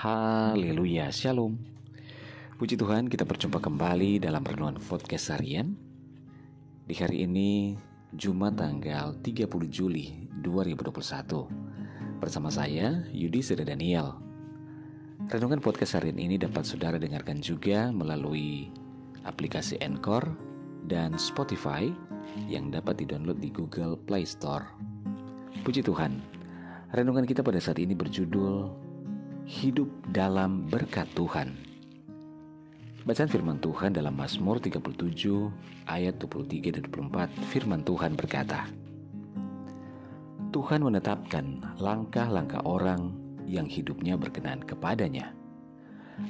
Haleluya, Shalom. Puji Tuhan, kita berjumpa kembali dalam renungan podcast harian. Di hari ini, Jumat tanggal 30 Juli 2021. Bersama saya, Yudi Seda Daniel. Renungan podcast harian ini dapat saudara dengarkan juga melalui aplikasi Anchor dan Spotify yang dapat didownload di Google Play Store. Puji Tuhan, renungan kita pada saat ini berjudul hidup dalam berkat Tuhan. Bacaan firman Tuhan dalam Mazmur 37 ayat 23 dan 24 firman Tuhan berkata, Tuhan menetapkan langkah-langkah orang yang hidupnya berkenan kepadanya.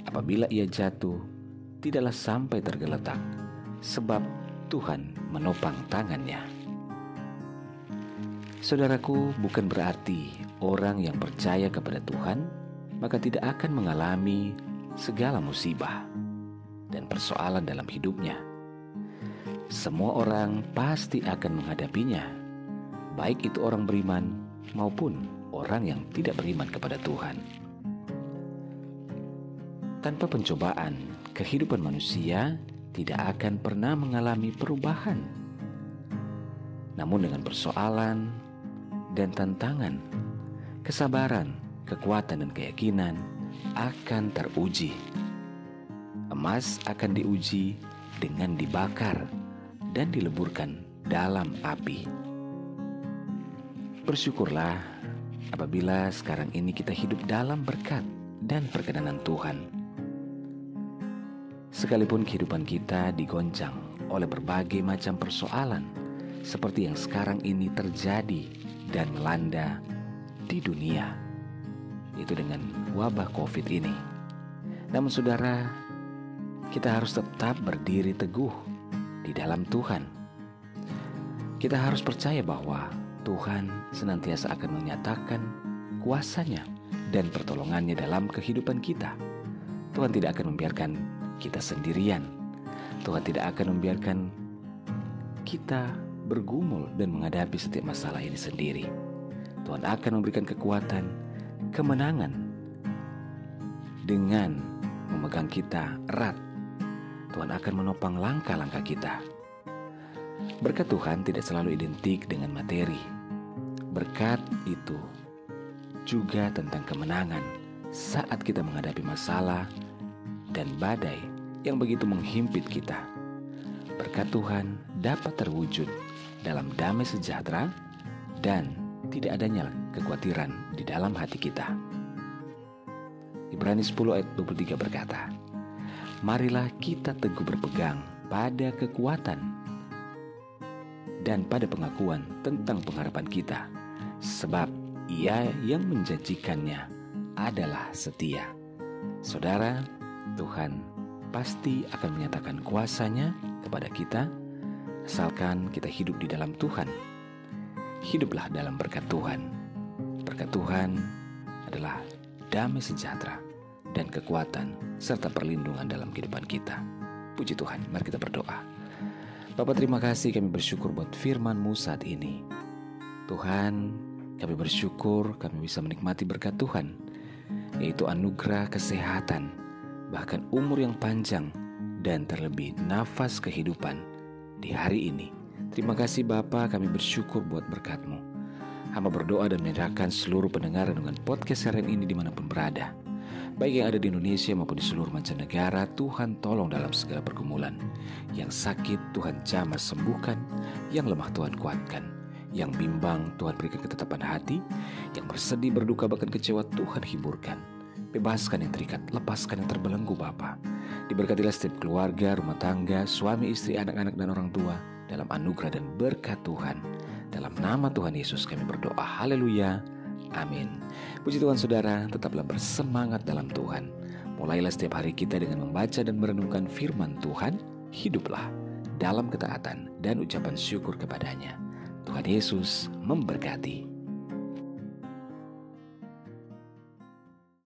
Apabila ia jatuh, tidaklah sampai tergeletak, sebab Tuhan menopang tangannya. Saudaraku, bukan berarti orang yang percaya kepada Tuhan maka tidak akan mengalami segala musibah dan persoalan dalam hidupnya. Semua orang pasti akan menghadapinya, baik itu orang beriman maupun orang yang tidak beriman kepada Tuhan. Tanpa pencobaan, kehidupan manusia tidak akan pernah mengalami perubahan. Namun, dengan persoalan dan tantangan, kesabaran kekuatan dan keyakinan akan teruji. Emas akan diuji dengan dibakar dan dileburkan dalam api. Bersyukurlah apabila sekarang ini kita hidup dalam berkat dan perkenanan Tuhan. Sekalipun kehidupan kita digoncang oleh berbagai macam persoalan seperti yang sekarang ini terjadi dan melanda di dunia itu dengan wabah COVID ini. Namun saudara, kita harus tetap berdiri teguh di dalam Tuhan. Kita harus percaya bahwa Tuhan senantiasa akan menyatakan kuasanya dan pertolongannya dalam kehidupan kita. Tuhan tidak akan membiarkan kita sendirian. Tuhan tidak akan membiarkan kita bergumul dan menghadapi setiap masalah ini sendiri. Tuhan akan memberikan kekuatan kemenangan dengan memegang kita erat. Tuhan akan menopang langkah-langkah kita. Berkat Tuhan tidak selalu identik dengan materi. Berkat itu juga tentang kemenangan saat kita menghadapi masalah dan badai yang begitu menghimpit kita. Berkat Tuhan dapat terwujud dalam damai sejahtera dan tidak adanya kekhawatiran di dalam hati kita. Ibrani 10 ayat 23 berkata, Marilah kita teguh berpegang pada kekuatan dan pada pengakuan tentang pengharapan kita, sebab ia yang menjanjikannya adalah setia. Saudara, Tuhan pasti akan menyatakan kuasanya kepada kita, asalkan kita hidup di dalam Tuhan hiduplah dalam berkat Tuhan. Berkat Tuhan adalah damai sejahtera dan kekuatan serta perlindungan dalam kehidupan kita. Puji Tuhan, mari kita berdoa. Bapak terima kasih kami bersyukur buat firman-Mu saat ini. Tuhan, kami bersyukur kami bisa menikmati berkat Tuhan, yaitu anugerah kesehatan, bahkan umur yang panjang, dan terlebih nafas kehidupan di hari ini Terima kasih Bapa, kami bersyukur buat berkat-Mu. Hamba berdoa dan menyerahkan seluruh pendengar dengan podcast harian ini di mana pun berada. Baik yang ada di Indonesia maupun di seluruh mancanegara, Tuhan tolong dalam segala pergumulan. Yang sakit Tuhan jamah sembuhkan, yang lemah Tuhan kuatkan. Yang bimbang Tuhan berikan ketetapan hati, yang bersedih berduka bahkan kecewa Tuhan hiburkan. Bebaskan yang terikat, lepaskan yang terbelenggu Bapa. Diberkatilah setiap keluarga, rumah tangga, suami, istri, anak-anak, dan orang tua dalam anugerah dan berkat Tuhan. Dalam nama Tuhan Yesus kami berdoa. Haleluya. Amin. Puji Tuhan saudara, tetaplah bersemangat dalam Tuhan. Mulailah setiap hari kita dengan membaca dan merenungkan firman Tuhan. Hiduplah dalam ketaatan dan ucapan syukur kepadanya. Tuhan Yesus memberkati.